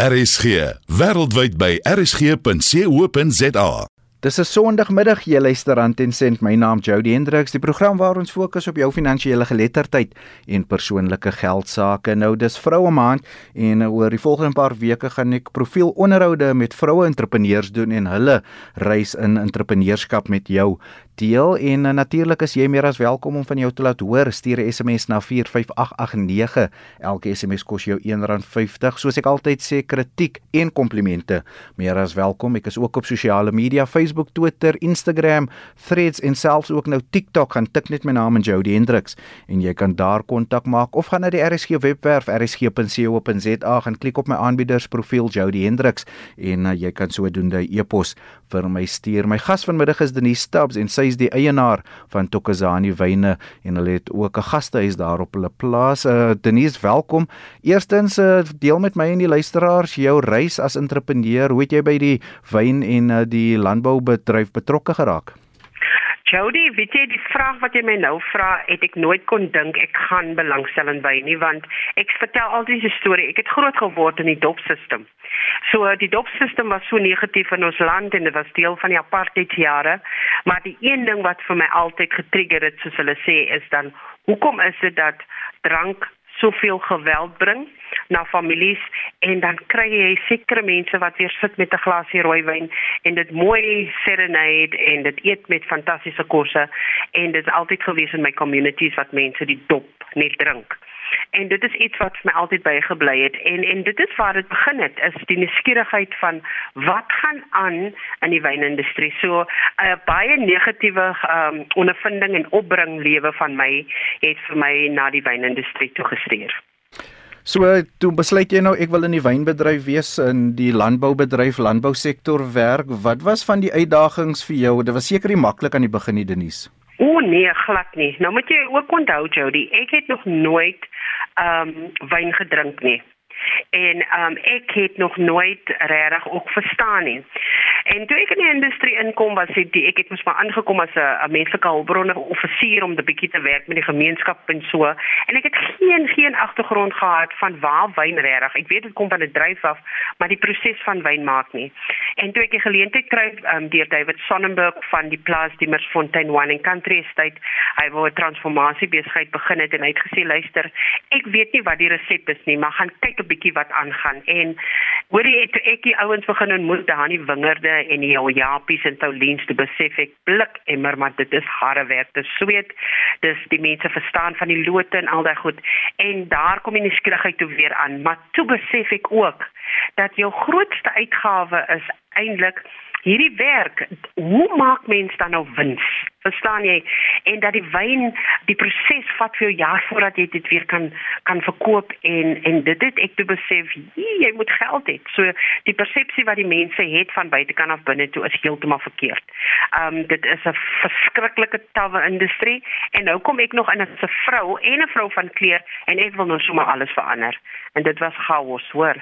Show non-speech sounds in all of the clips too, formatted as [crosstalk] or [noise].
RSG, wêreldwyd by rsg.co.za. Dis 'n Sondagmiddag, jy luister aan Ten Cent. My naam Jody Hendriks, die program waar ons fokus op jou finansiële geletterdheid en persoonlike geldsaake. Nou dis vroue maand en oor die volgende paar weke gaan ek profielonderhoude met vroue entrepreneurs doen en hulle reis in entrepreneurskap met jou deel en uh, natuurlik is jy meer as welkom om van jou te laat hoor. Stuur 'n SMS na 45889. Elke SMS kos jou R1.50. Soos ek altyd sê, kritiek en komplimente meer as welkom. Ek is ook op sosiale media, Facebook, Twitter, Instagram, Threads en selfs ook nou TikTok. Gaan tik net my naam en Jody Hendriks en jy kan daar kontak maak of gaan na die RSG webwerf rsg.co.za gaan klik op my aanbieders profiel Jody Hendriks en uh, jy kan sodoende e-pos vir my stuur. My gas vanmiddag is Denise Stubbs en sy is die eienaar van Tokozani Wyne en hulle het ook 'n gastehuis daar op hulle plaas. Uh, Denise, welkom. Eerstens uh, deel met my en die luisteraars jou reis as entrepreneur. Hoe het jy by die wyn en uh, die landboubedryf betrokke geraak? Jody, weet jy die vraag wat jy my nou vra, het ek nooit kon dink ek gaan belangstel in by nie want ek vertel al die storie. Ek het groot geword in die dopsisteem. So die dopsisteem was so negatief in ons land en dit was deel van die apartheidjare, maar die een ding wat vir my altyd getrigger het, soos hulle sê, is dan hoekom is dit dat drank soveel geweld bring na families en dan kry jy sekere mense wat weer sit met 'n glasie rooiwyn en dit mooi serenade en dit eet met fantastiese kosse en dit is altyd gewees in my communities wat mense die dop net drink. En dit is iets wat my altyd bygebly het en en dit is waar dit begin het is die nuuskierigheid van wat gaan aan in die wynindustrie. So 'n uh, baie negatiewe um, ondervinding en opbring lewe van my het vir my na die wynindustrie toe gestuur. So toe besluit jy nou ek wil in die wynbedryf wees in die landboubedryf, landbousektor werk. Wat was van die uitdagings vir jou? Dit was seker nie maklik aan die begin nie, Denise. O nee, glad nie. Nou moet jy ook onthou Jody, ek het nog nooit ehm um, wyn gedrink nie. En um, ek het nog nooit regtig ook verstaan nie. En toe ek in die industrie inkom, was dit ek het mos maar aangekom as 'n menslike hulpbronne offisier om 'n bietjie te werk met die gemeenskap en so. En ek het geen geen agtergrond gehad van waar wyn regtig. Ek weet dit kom van 'n dryf af, maar die proses van wyn maak nie. En toe ek die geleentheid kry um, deur David Sonnenberg van die Plaas die Mersfontein Wine and Country Estate, hy wou 'n transformasie besigheid begin het en hy het gesê luister, ek weet nie wat die resep is nie, maar gaan kyk 'n bietjie wat aangaan. En hoorie het ek die ouens begin ontmoet daar in die wingerde en die Japies en Touliens te besef ek blik emmer maar dit is harde werk. Dit sweet. Dis die mense verstaan van die lote en al daai goed. En daar kom die nuuskierigheid toe weer aan, maar toe besef ek ook dat jou grootste uitgawe is eintlik hierdie werk, hoe maak mens dan nou wins? Verstaan jy? En dat die wyn, die proses vat vir jou jaar voordat jy dit weer kan kan verkoop en en dit het ek te besef, jy moet geld hê. So die persepsie wat die mense het van buitekant af binne toe is heeltemal verkeerd. Um dit is 'n verskriklike tawwe industrie en nou kom ek nog in as 'n vrou en 'n vrou van kleur en ek wil nou sommer alles verander. En dit was chaos, hoor.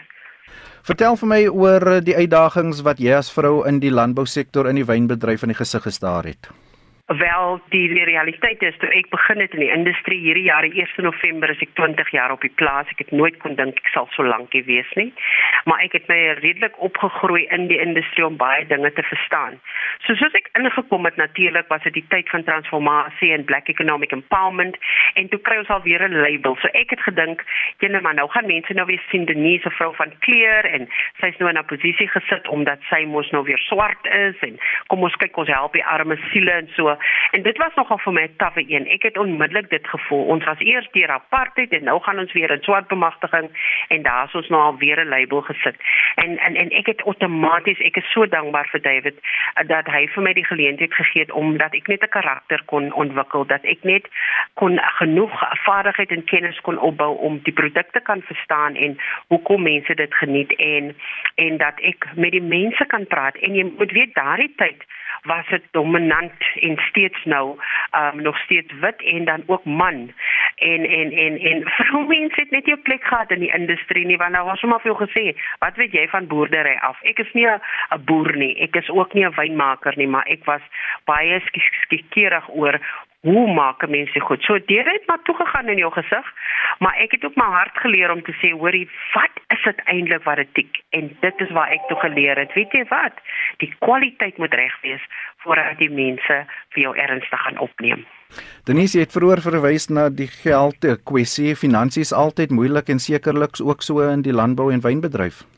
Vertel vir my oor die uitdagings wat jy as vrou in die landbousektor in die wynbedryf in die gesig gestaar het. Wel, die, die realiteit is toe ek begin het in die industrie hierdie jaar, die 1 November is ek 20 jaar op die plaas. Ek het nooit kon dink ek sal so lank hier wees nie. Maar ek het my redelik opgegroei in die industrie om baie dinge te verstaan. So soos ek ingekom het natuurlik was dit die tyd van transformasie en black economic empowerment en toe kry ons al weer 'n label. So ek het gedink, jene maar nou gaan mense nou weer sien Denise, vrou van kleur en sy's nou in 'n posisie gesit omdat sy mos nou weer swart is en kom ons kyk ons help die arme siele en so En dit was nogal vir my 'n tawwe een. Ek het onmiddellik dit gevoel. Ons was eers deur apartheid en nou gaan ons weer in swart bemagtiging en daar's ons nou al weer 'n label gesit. En en en ek het outomaties, ek is so dankbaar vir David eh, dat hy vir my die geleentheid gegee het omdat ek net 'n karakter kon ontwikkel, dat ek net kon genoeg vaardigheid en kennis kon opbou om die produkte kan verstaan en hoekom mense dit geniet en en dat ek met die mense kan praat en jy moet weet daardie tyd was dit dominant en steeds nou um nog steeds wit en dan ook man. En en en en [laughs] vroumense het net nie plek gehad in die industrie nie want nou was sommer veel gesê wat weet jy van boerdery af? Ek is nie 'n boer nie. Ek is ook nie 'n wynmaker nie maar ek was baie skiekerig oor hoe maak 'n mens dit goed? So dit het maar toe gegaan in jou gesig, maar ek het ook my hart geleer om te sê, hoorie, wat is dit eintlik wat dit tik? En dit is waar ek toe geleer het. Weet jy wat? Die kwaliteit moet reg wees voordat die mense vir jou ernstig gaan opneem. Denise het vroeër verwys na die geld kwessie. Finansies altyd moeilik en sekerliks ook so in die landbou en wynbedryf.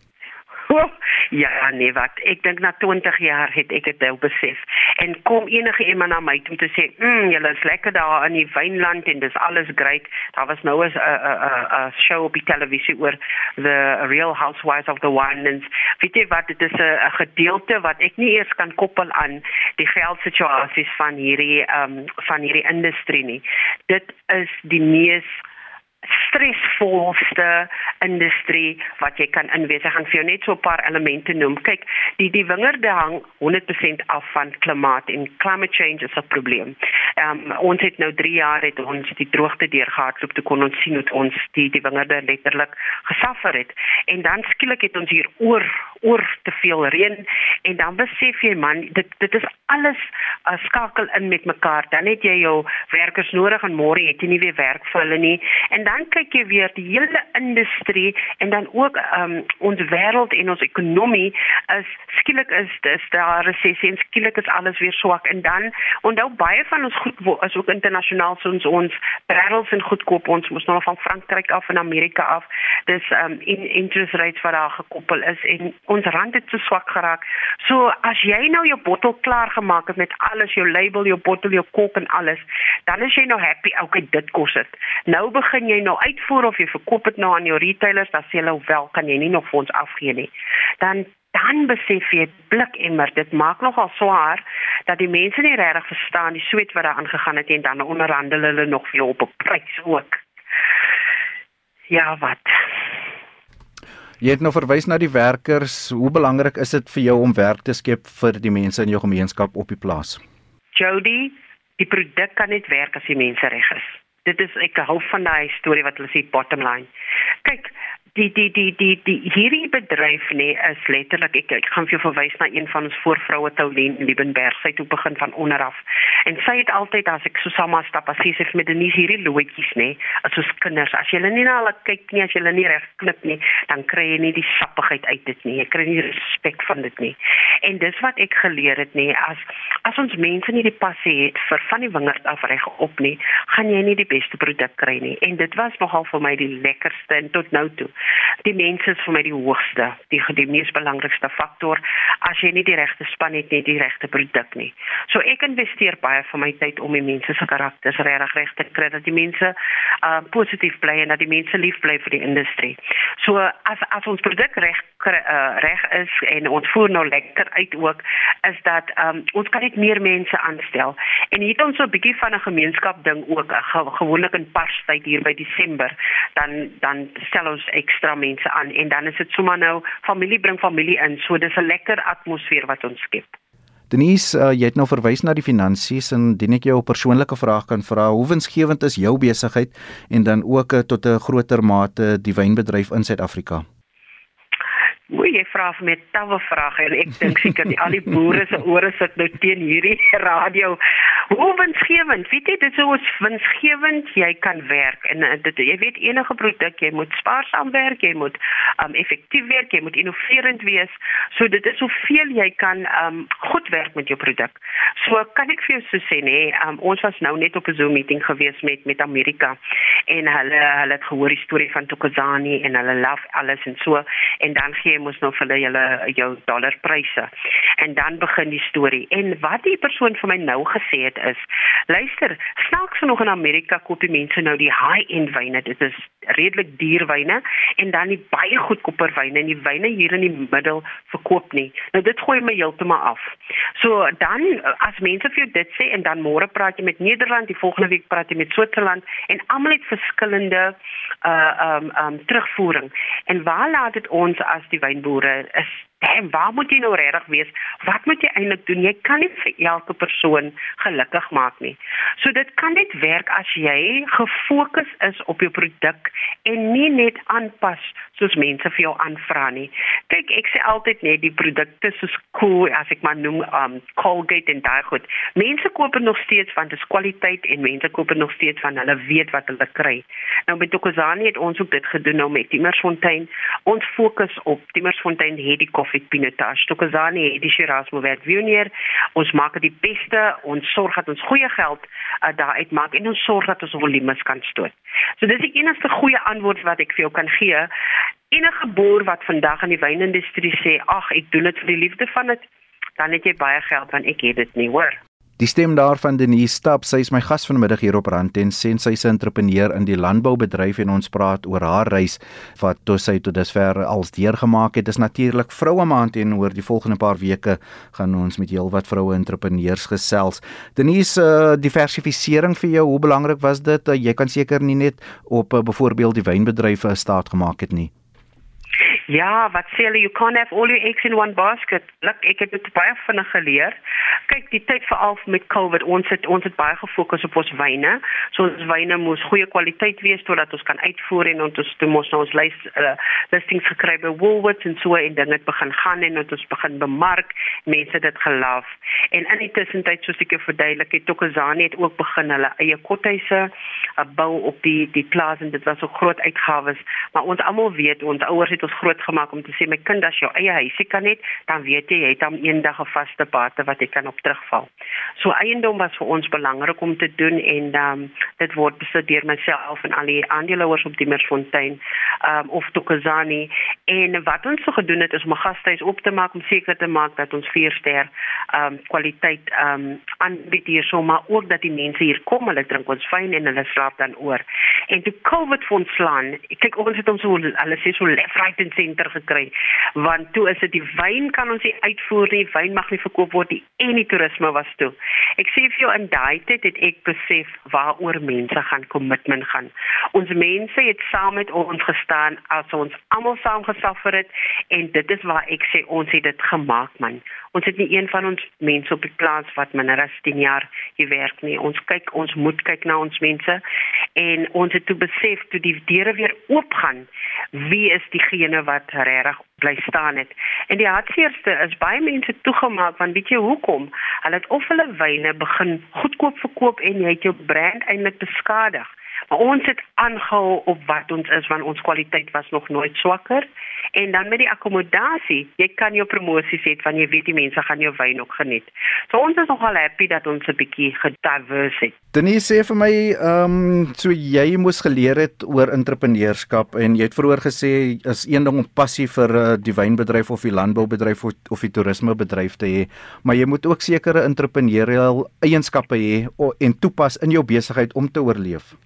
Ja, nee, wat ek dink na 20 jaar het ek dit nou besef. En kom enige iemand na my toe om te sê, "Mmm, julle is lekker daar in die wynland en dis alles great." Daar was nou 'n 'n 'n show op die televisie oor the real housewives of the winelands. Weet jy wat, dit is 'n gedeelte wat ek nie eers kan koppel aan die geldsituasies van hierdie ehm um, van hierdie industrie nie. Dit is die mees stresvolste industrie wat jy kan inwees. Ek gaan vir jou net so 'n paar elemente noem. Kyk, die die wingerde hang 100% af van klimaat en climate change is 'n probleem. Ehm um, ons het nou 3 jaar het ons die droogte deurgehardloop te kon ons sien hoe ons die die wingerde letterlik gesuffer het. En dan skielik het ons hier oor oor te veel reën en dan besef jy man, dit dit is alles uh, skakel in met mekaar. Dan het jy jou werkers nodig en môre het jy nie weer werk vir hulle nie. En dan kyk jy weer die hele industrie en dan ook um, ons wêreld en ons ekonomie is skielik is dis daar resessie en skielik is alles weer swak. En dan onthou baie van ons goed is ook internasionaal so ons barrels en goedkoop. Ons moes nou van Frankryk af en Amerika af. Dis um, in interest rates wat daar gekoppel is en ons rand het so swak geraak. So as jy nou jou bottel klaar gemaak het met alles jou label jou bottel jou kop en alles dan is jy nou happy. Okay dit kos dit nou begin jy nou uitvoer of jy verkoop dit nou aan jou retailers, dan sê hulle wel kan jy nie nog vir ons afgee nie. Dan dan besef jy blik emmer dit maak nogal swaar dat die mense nie regtig verstaan die sweet wat daar aangegaan het en dan onderhandel hulle nog vir op 'n prys ook. Ja, wat? Jy het nou verwys na die werkers. Hoe belangrik is dit vir jou om werk te skep vir die mense in jou gemeenskap op die plaas? Jody, die produk kan net werk as die mense reg is dit is ek hou van daai storie wat hulle sê bottom line. Kyk, die die die die die hierdie bedryf nee is letterlik ek, ek gaan vir jou verwys na een van ons voorvroue Toulien Liebenberg. Sy het begin van onder af. En sy het altyd as ek so saam stap as sy sê met Denise hierdie loetjies nê as ons kinders. As jy nie na hulle kyk nie as jy nie reg knip nie dan kry jy nie die sappigheid uit dit nie. Jy kry nie respek van dit nie. En dis wat ek geleer het nê as as ons mense nie die passie het vir van die wingerd af reg op nie gaan jy nie die beste produk kry nie. En dit was nogal vir my die lekkerste tot nou toe die mense is vir my die hoogste, die die mees belangrikste faktor as jy nie die regte span het nie, die regte produk nie. So ek investeer baie van my tyd om die mense se karakters regtig reg te kry dat die mense uh positief bly en dat die mense lief bly vir die industrie. So as as ons produk reg uh, reg is en ons voer nou lekker uit ook is dat um ons kan net meer mense aanstel. En hier het ons so 'n bietjie van 'n gemeenskap ding ook ge gewoonlik in Parstyd hier by Desember dan dan stel ons ekstra mense aan en dan is dit sommer nou familie bring familie in. So dis 'n lekker atmosfeer wat ons skep. Denise, uh, jy het nou verwys na die finansies en dien ek jou 'n persoonlike vraag kan vra. Hoe winsgewend is jou besigheid en dan ook uh, tot 'n groter mate die wynbedryf in Suid-Afrika? Mooi jy vra vir my tawwe vrae en ek dink seker die al die boere se ore sit nou teen hierdie [laughs] radio. Hoe winsgewend? Weet jy dit is ons winsgewend jy kan werk en uh, dit jy weet enige produk jy moet spaarsaam werk, jy moet um effektief werk, jy moet innoverend wees. So dit is hoeveel jy kan um goed werk met jou produk. So kan ek vir jou so sê nê, nee, um ons was nou net op 'n Zoom meeting gewees met met Amerika en hulle hulle het gehoor die storie van Tokozani en hulle love alles en so en dan gee mos nou vir hulle jou dollarpryse. En dan begin die storie. En wat die persoon vir my nou gesê het is, luister, snaaks genoeg in Amerika koop die mense nou die high-end wyne. Dit is redelik duur wyne en dan die baie goedkoper wyne en die wyne hier in die middel verkoop nie. Nou dit gooi my heeltemal af. So dan as mense vir jou dit sê en dan môre praat jy met Nederland, die volgende week praat jy met Switserland en almal het verskillende uh um um terugvoering. En waar laat dit ons as die wynboere is Damn, waar moet jy nou regtig wees? Wat moet jy eintlik doen? Jy kan nie vir elke persoon gelukkig maak nie. So dit kan net werk as jy gefokus is op jou produk en nie net aanpas soos mense vir jou aanvra nie. Kyk, ek sê altyd net die produkte soos Cool, as ek maar noem, um Colgate en daai goed. Mense koop dit nog steeds want dit is kwaliteit en mense koop dit nog steeds van hulle weet wat hulle kry. Nou met Tokozani het ons ook dit gedoen nou met Timmersfontein. Ons fokus op Timmersfontein het die koffie pinotage. Tokozani het die Shiraz Mourvèdre Junior. Ons maak die beste. Ons sorg dat ons goeie geld uh, daar uitmaak en ons sorg dat ons volumes kan stoot. So dis die enigste goeie antwoord wat ek vir jou kan gee. Enige boer wat vandag in die wynindustrie sê, "Ag, ek doen dit vir die liefde van dit," dan het jy baie geld want ek het dit nie, hoor. Die stem daarvan Denise Stap, sy is my gas vanmiddag hier op Rand en sien sy is 'n entrepreneur in die landboubedryf en ons praat oor haar reis wat tot sy tot dusver als deurgemaak het. Dis natuurlik vroue maand en oor die volgende paar weke gaan ons met heelwat vroue entrepreneurs gesels. Denise, uh, diversifisering vir jou, hoe belangrik was dit? Uh, jy kan seker nie net op uh, byvoorbeeld die wynbedryf staat gemaak het nie. Ja, wat sê hulle, you can't have all your eggs in one basket. Luk, ek het dit baie vinnig geleer. Kyk, die tyd veral met COVID, ons het ons het baie gefokus op ons wyne. So ons wyne moes goeie kwaliteit wees sodat ons kan uitvoer en ons toe moes ons lys uh, listings gekry by Woolworths en so en dinge het begin gaan en ons begin bemark. Mense het dit gelief. En in die tussentyd soos ek jou verduidelik het, Tokozani het ook begin hulle eie kothuise uh, bou op die die plaas en dit was so groot uitgawes, maar ons almal weet ons ouers het ons groot gemaak om te sê my kind as jou eie huisie kan net, dan weet jy jy het dan eendag 'n vaste bate wat jy kan op terugval. So eiendom was vir ons belangrik om te doen en um, dit word besit deur myself en al die aandeelhouers op die Mersfontein um, of Tokozani en wat ons so gedoen het is om 'n gastehuis op te maak om seker te maak dat ons vier ster um, kwaliteit um, aanbied hier so maar ook dat die mense hier kom hulle drink ons wyn en hulle slaap dan oor. En toe COVID vir ons slaan, kyk ons het ons hulle sê so left right and senter gekry want toe is dit die wyn kan ons nie uitvoer nie wyn mag nie verkoop word nie en die toerisme was toe. Ek sê vir jou in daai tyd het ek besef waaroor mense gaan kommitment gaan. Ons mense het saam met ons gestaan as ons almal saam gesuffer het en dit is waar ek sê ons het dit gemaak man ons het nie een van ons mense op die plaas wat minder as 10 jaar hier werk nie ons kyk ons moet kyk na ons mense en ons het toe besef toe die deure weer oopgaan wie is diegene wat regtig bly staan het. En die hartseerste is baie mense toegemaak want weet jy hoekom? Hulle het of hulle wyne begin goedkoop verkoop en jy het jou brand eintlik beskadig. Maar ons het aangehou op wat ons is want ons kwaliteit was nog nooit swakker. En dan met die akkommodasie, jy kan jou promosies hê van jy weet die mense gaan jou wyn ook geniet. So ons is nogal happy dat ons 'n bietjie gediverse het. Denise sê vir my, ehm, um, so jy moes geleer het oor entrepreneurskap en jy het vroeër gesê is een ding om passie vir uh, die wynbedryf of die landboubedryf of, of die toerismebedryf te hê, maar jy moet ook sekere entrepreneurial eienskappe hê en toepas in jou besigheid om te oorleef.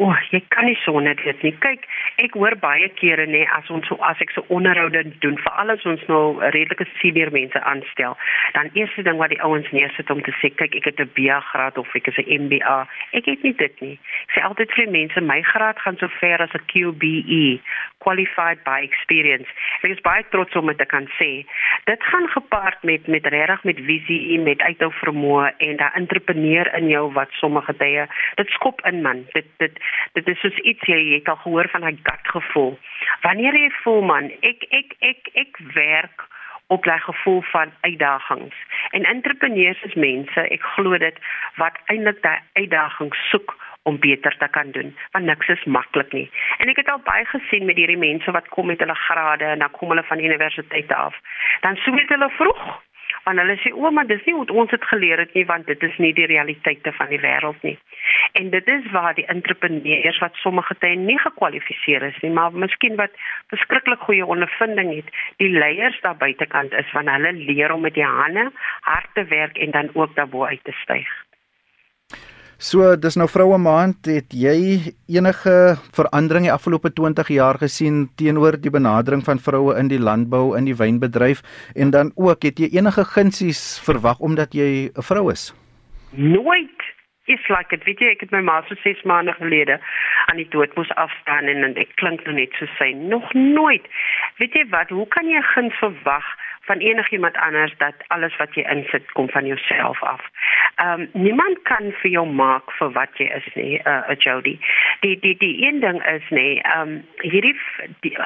O, oh, jy kan nie sonder dit nie. Kyk, ek hoor baie kere nê as ons so as ek so onderhoude doen, veral as ons nou redelike senior mense aanstel, dan eerste ding wat die ouens neersit om te sê, kyk, ek het 'n BA graad of ek is 'n MBA. Ek het nie dit nie. Ek sê altyd vir mense, my graad gaan so ver as 'n QBE, qualified by experience. Ek is baie trots om dit te kan sê. Dit gaan gepaard met met regtig met visie en met uithou vermoë en daai entrepreneur in jou wat sommige tye dit skop in man. Dit dit dit is soos iets jy het al gehoor van 'n gut gevoel. Wanneer jy voel man, ek ek ek ek werk op daai gevoel van uitdagings. En entrepreneurs is mense, ek glo dit wat eintlik daai uitdagings soek om beter te kan doen want niks is maklik nie. En ek het al baie gesien met hierdie mense wat kom met hulle grade en dan kom hulle van universiteite af. Dan soek hulle vroeg want hulle sê o, maar dis nie hoe ons dit geleer het nie want dit is nie die realiteite van die wêreld nie. En dit is waar die entrepreneurs wat sommige tye nie gekwalifiseer is nie, maar miskien wat verskriklik goeie ondervinding het, die leiers daar buitekant is van hulle leer om met die hande hard te werk en dan ook daarbo uit te styg. So dis nou vroue maand. Het jy enige verandering die afgelope 20 jaar gesien teenoor die benadering van vroue in die landbou in die wynbedryf? En dan ook het jy enige gunsies verwag omdat jy 'n vrou is? Nooit is like it. Weet jy ek het my ma so 6 maande gelede aan die dood moes afstaan en, en ek klink nou net so sy. Nog nooit. Weet jy wat hoe kan jy 'n guns verwag van enigiemand anders dat alles wat jy insit kom van jouself af. Ehm um, niemand kan vir jou maak vir wat jy is nie, uh, Jody. Die die die een ding is nê, ehm um, hierdie die,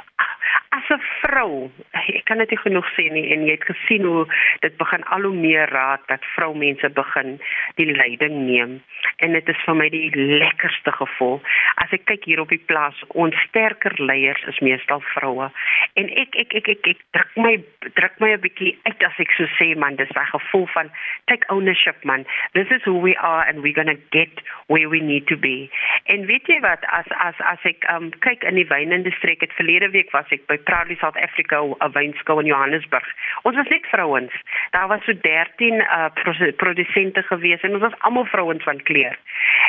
as 'n vrou, ek kan dit nie genoeg sê nie en jy het gesien hoe dit begin al hoe meer raak dat vroumense begin die leiding neem en dit is vir my die lekkerste gevoel. As ek kyk hier op die plaas, ons sterker leiers is meestal vroue en ek ek ek ek, ek druk my druk my 'n bietjie uit as ek so sê man, dis 'n gevoel van take ownership man. This is who we are and we're going to get where we need to be. En weet jy wat as as as ek um kyk in die wynindustrie, het verlede week was ek by Proudly South Africa 'n wynskou in Johannesburg. Ons was net vrouens. Daar was so 13 uh produsente gewees en ons was almal vrouens van kleur.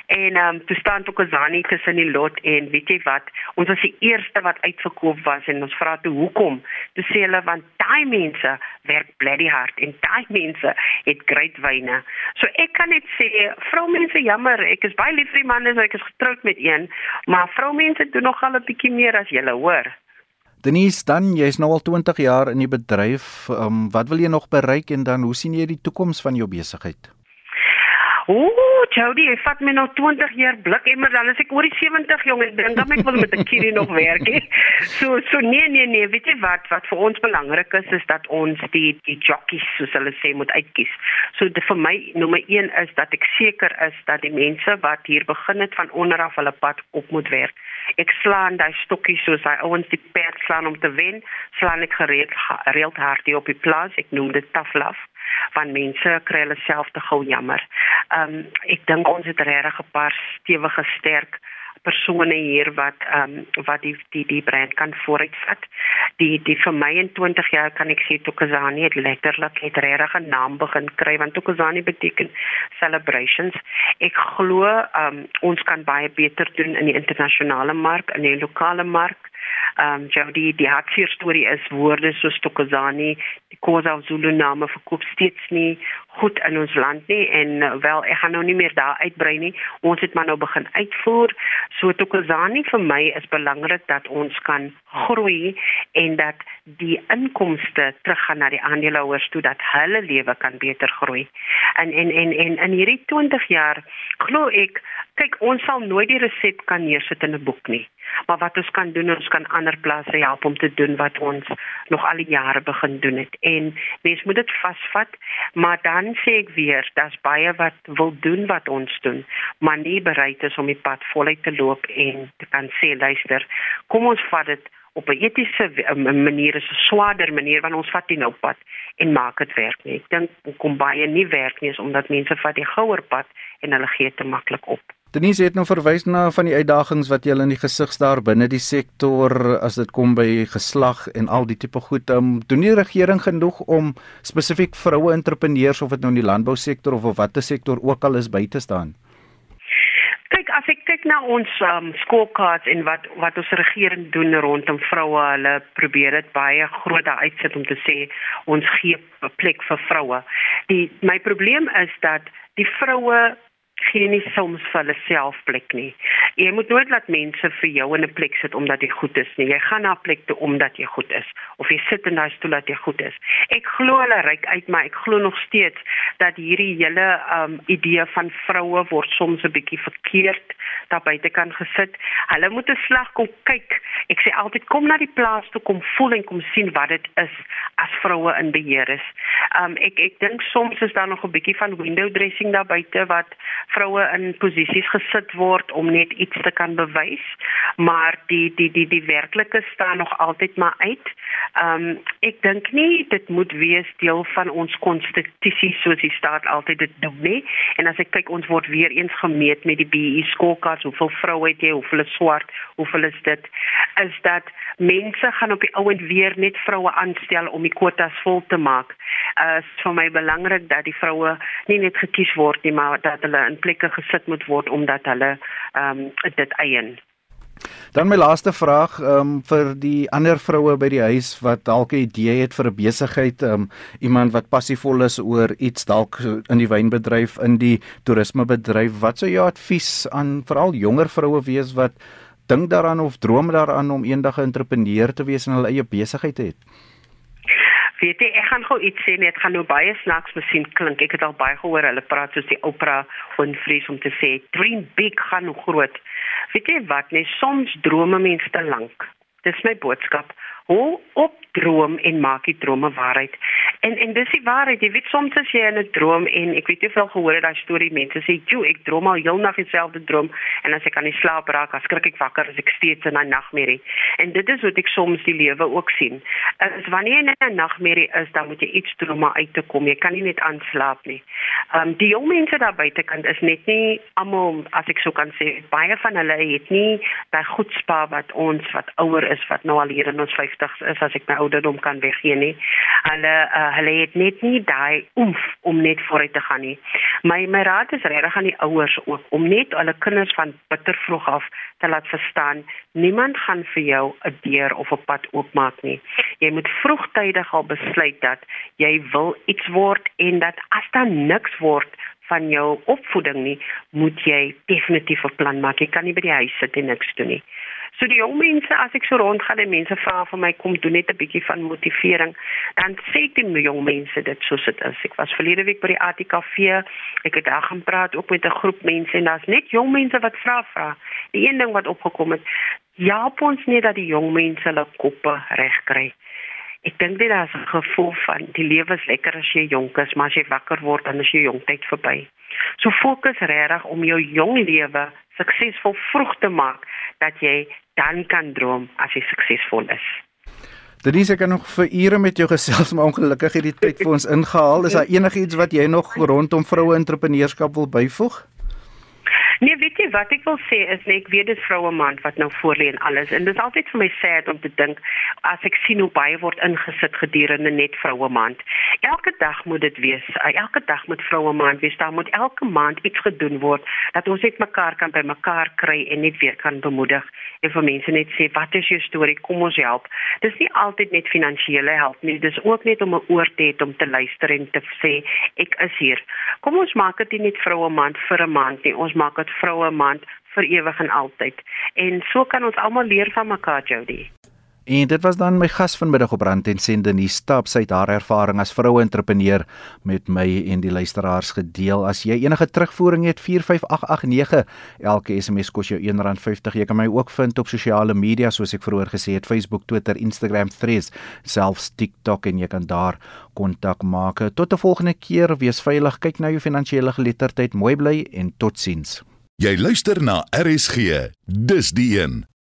En ehm um, toe staan Tokozani tussen die lot en weet jy wat, ons was die eerste wat uitverkoop was en ons vra toe hoekom? Toe sê hulle want daai mense werk bloody hard en daai mense het great wyne. So ek kan net sê vroumense jammer, ek is baie lief vir die manne, ek is getroud met een, maar vroumense doen nog al 'n bietjie meer as julle hoor. Denise, dan jy's nou al 20 jaar in die bedryf. Um, wat wil jy nog bereik en dan hoe sien jy die toekoms van jou besigheid? Ooh, Jody, ek vat my nog 20 jaar blik en maar dan as ek oor die 70 jong ek dink dan ek wil met 'n kierie nog werk. He. So so nee nee nee, weet jy wat wat vir ons belangrik is is dat ons die die jockeys soos hulle sê moet uitkies. So die, vir my nommer 1 is dat ek seker is dat die mense wat hier begin het van onder af hulle pad op moet werk. Ek slaan daai stokkies soos hy ouens die perd slaan om te wen, slaan ek gereeld gereeld hard hier op die plaas. Ek noem dit love want mense kry hulle self te gou jammer. Ehm um, ek dink ons het regtig 'n paar stewige sterk persone hier wat ehm um, wat die die die brand kan vooruitvat. Die die vir my in 20 jaar kan ek sê Tokozani het letterlik 'n naam begin kry want Tokozani beteken celebrations. Ek glo ehm um, ons kan baie beter doen in die internasionale mark, in die lokale mark. Ehm um, Jody, die hartseer storie is woorde soos Tokozani, die Khoza Zulu name verkoop steeds nie goed in ons land nie en uh, wel ek gaan nou nie meer daar uitbrei nie. Ons het maar nou begin uitvoer. So Tokozani vir my is belangrik dat ons kan groei en dat die inkomste teruggaan na die aandeelhouers toe dat hulle lewe kan beter groei. En en en en in hierdie 20 jaar glo ek kyk ons sal nooit die resept kan neersit in 'n boek nie. Maar wat ons kan doen, ons kan ander plase help om te doen wat ons nog al die jare begin doen het. En mens moet dit vasvat, maar dan sê ek weer, daar's baie wat wil doen wat ons doen, maar nie bereid is om die pad voluit te loop en te kan sê luister, kom ons vat dit op 'n etiese manier, 'n swaarder manier want ons vat die nou pad en maak dit werk nie. Ek dink kom baie nie werk nie is omdat mense vat die gouer pad en hulle gee te maklik op. Denise het nou verwys na van die uitdagings wat julle in die gesig staar binne die sektor as dit kom by geslag en al die tipe goed. Um, doen die regering genoeg om spesifiek vroue entrepreneurs of dit nou in die landbousektor of of watter sektor ook al is by te staan? Kyk, na ons um, skoolkaarts en wat wat ons regering doen rondom vroue, hulle probeer dit baie groot uitsit om te sê ons gee 'n plek vir vroue. Die my probleem is dat die vroue gee nie soms vir hulle self plek nie. Jy moet nooit laat mense vir jou in 'n plek sit omdat jy goed is nie. Jy gaan na 'n plek toe omdat jy goed is of jy sit in daai stoel dat jy goed is. Ek glo hulle ryk uit, maar ek glo nog steeds dat hierdie hele um idee van vroue word soms 'n bietjie verkeerd daar buite kan gesit. Hulle moet 'n slag kom kyk. Ek sê altyd kom na die plaas toe kom voel en kom sien wat dit is as vroue in beheer is. Um ek ek dink soms is daar nog 'n bietjie van window dressing daar buite wat vroue in posisies gesit word om net iets te kan bewys, maar die die die die werklike staan nog altyd maar uit. Ehm um, ek dink nie dit moet wees deel van ons konstitusie soos die staat altyd dit doen nie. En as ek kyk ons word weer eens gemeet met die BE scorecards, hoeveel vroue het jy, hoeveel is swart, hoeveel is dit? Is dat mense gaan op die ouend weer net vroue aanstel om die kwotas vol te maak. Is vir my belangrik dat die vroue nie net gekies word nie, maar dat hulle in plekke gesit moet word omdat hulle ehm um, dit eien. Dan my laaste vraag um, vir die ander vroue by die huis wat dalk 'n idee het vir 'n besigheid, um, iemand wat passievol is oor iets dalk in die wynbedryf, in die toerismebedryf. Wat sou jou advies aan veral jonger vroue wees wat dink daaraan of droom daaraan om eendag 'n entrepreneur te wees en hulle eie besigheid te hê? Weet jy, ek gaan gou iets sê net, gaan nou baie snaaks miskien klink. Ek het al baie gehoor hulle praat soos die Oprah Winfrey om te sê dream big gaan groot. Weet jy wat, net soms drome mense te lank. Dis my boodskap. Hou op droom en maak die drome waarheid. En en dis die waarheid. Jy weet soms as jy in 'n droom en ek weet jy veel gehoor het daai storie mense sê, "Jo, ek droom al heel nag dieselfde droom en as ek aan die slaap raak, as skrik ek wakker as ek steeds in 'n nagmerrie." En dit is wat ek soms die lewe ook sien. As wanneer jy in 'n nagmerrie is, dan moet jy iets doen om uit te kom. Jy kan nie net aanslaap nie. Ehm um, die jong mense daar buitekant is net nie almal as ek so kan sê, baie van hulle het nie daai goedspa wat ons wat ouer is wat nou al hier in ons 50s is as ek my ouderdom kan weggee nie. Hulle uh, hulle het net nie daai oef om net vooruit te gaan nie. My my raad is regtig aan die ouers ook om net hulle kinders van bitter vroeg af te laat verstaan niemand gaan vir jou 'n deur of 'n pad oopmaak nie. Jy moet vroegtydig al besluit dat jy wil iets word en dat as daar niks word van jou opvoeding nie, moet jy definitief 'n plan maak. Jy kan nie by die huis sit en niks doen nie. So die jong mense as ek so rondgaan en mense vra vir my kom doen net 'n bietjie van motivering, dan sê ek die jong mense dit soos dit is. Ek was verlede week by die ATKV. Ek het daar gaan praat ook met 'n groep mense en daar's net jong mense wat vra vra. Die een ding wat opgekom het, help ons net dat die jong mense hulle koppe reg kry. Ek dink dit is 'n gevoel van die lewe is lekker as jy jonk is, maar as jy wakker word dan is jou jonktyd verby. So fokus regtig om jou jong lewe suksesvol vroeg te maak dat jy dan kan droom as jy suksesvol is. Denise ek kan nog vir ure met jou gesels maar ongelukkig het die tyd vir ons ingehaal. Is daar enigiets wat jy nog rondom vroue entrepreneurskap wil byvoeg? Nee, weet jy wat ek wil sê is net ek weet dit vroue man wat nou voor lê en alles en dit is altyd vir my sad om te dink as ek sien hoe baie word ingesit gedurende net vroue maand. Elke dag moet dit wees. Uh, elke dag moet vroue maand wees. Daar moet elke maand iets gedoen word dat ons net mekaar kan by mekaar kry en net weer kan bemoedig en vir mense net sê wat is jou storie? Kom ons help. Dis nie altyd net finansiële help nie. Dis ook net om 'n oor te hê om te luister en te sê ek is hier. Kom ons maak dit net vroue maand vir 'n maand nie. Ons maak vroue maand vir ewig en altyd. En so kan ons almal leer van mekaar, Jody. En dit was dan my gas vanmiddag op Rand en Sende in die stap sy het haar ervaring as vroue entrepreneur met my en die luisteraars gedeel. As jy enige terugvoering het 45889 elke SMS kos jou R1.50. Jy kan my ook vind op sosiale media soos ek vroeër gesê het Facebook, Twitter, Instagram, Threads, selfs TikTok en jy kan daar kontak maak. Tot 'n volgende keer, wees veilig, kyk na jou finansiële geletterdheid, mooi bly en totsiens. Jy luister na RSG. Dis die een.